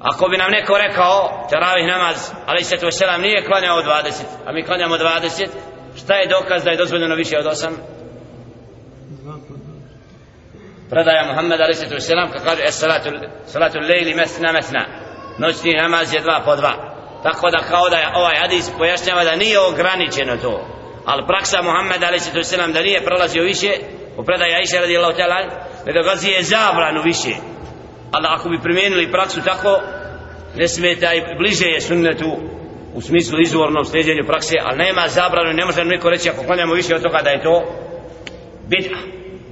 ako bi nam neko rekao teravih namaz ali se to selam nije klanjao 20 a mi klanjamo 20 šta je dokaz da je dozvoljeno više od 8 predaja Muhammed ali se to selam kad kaže salatu, salatu lejli mesna mesna. Noćni namaz je dva po dva. Tako da kao da je ovaj hadis pojašnjava da nije ograničeno to. Ali praksa Muhammed ali se to selam da nije prelazio više u predaja Iša radijallahu ta'ala ne dogazi je zabranu više ali ako bi primijenili praksu tako ne smeta i bliže je sunnetu u smislu izvornom sljeđenju prakse ali nema zabranu ne može niko reći ako klanjamo više od toga da je to bid'a.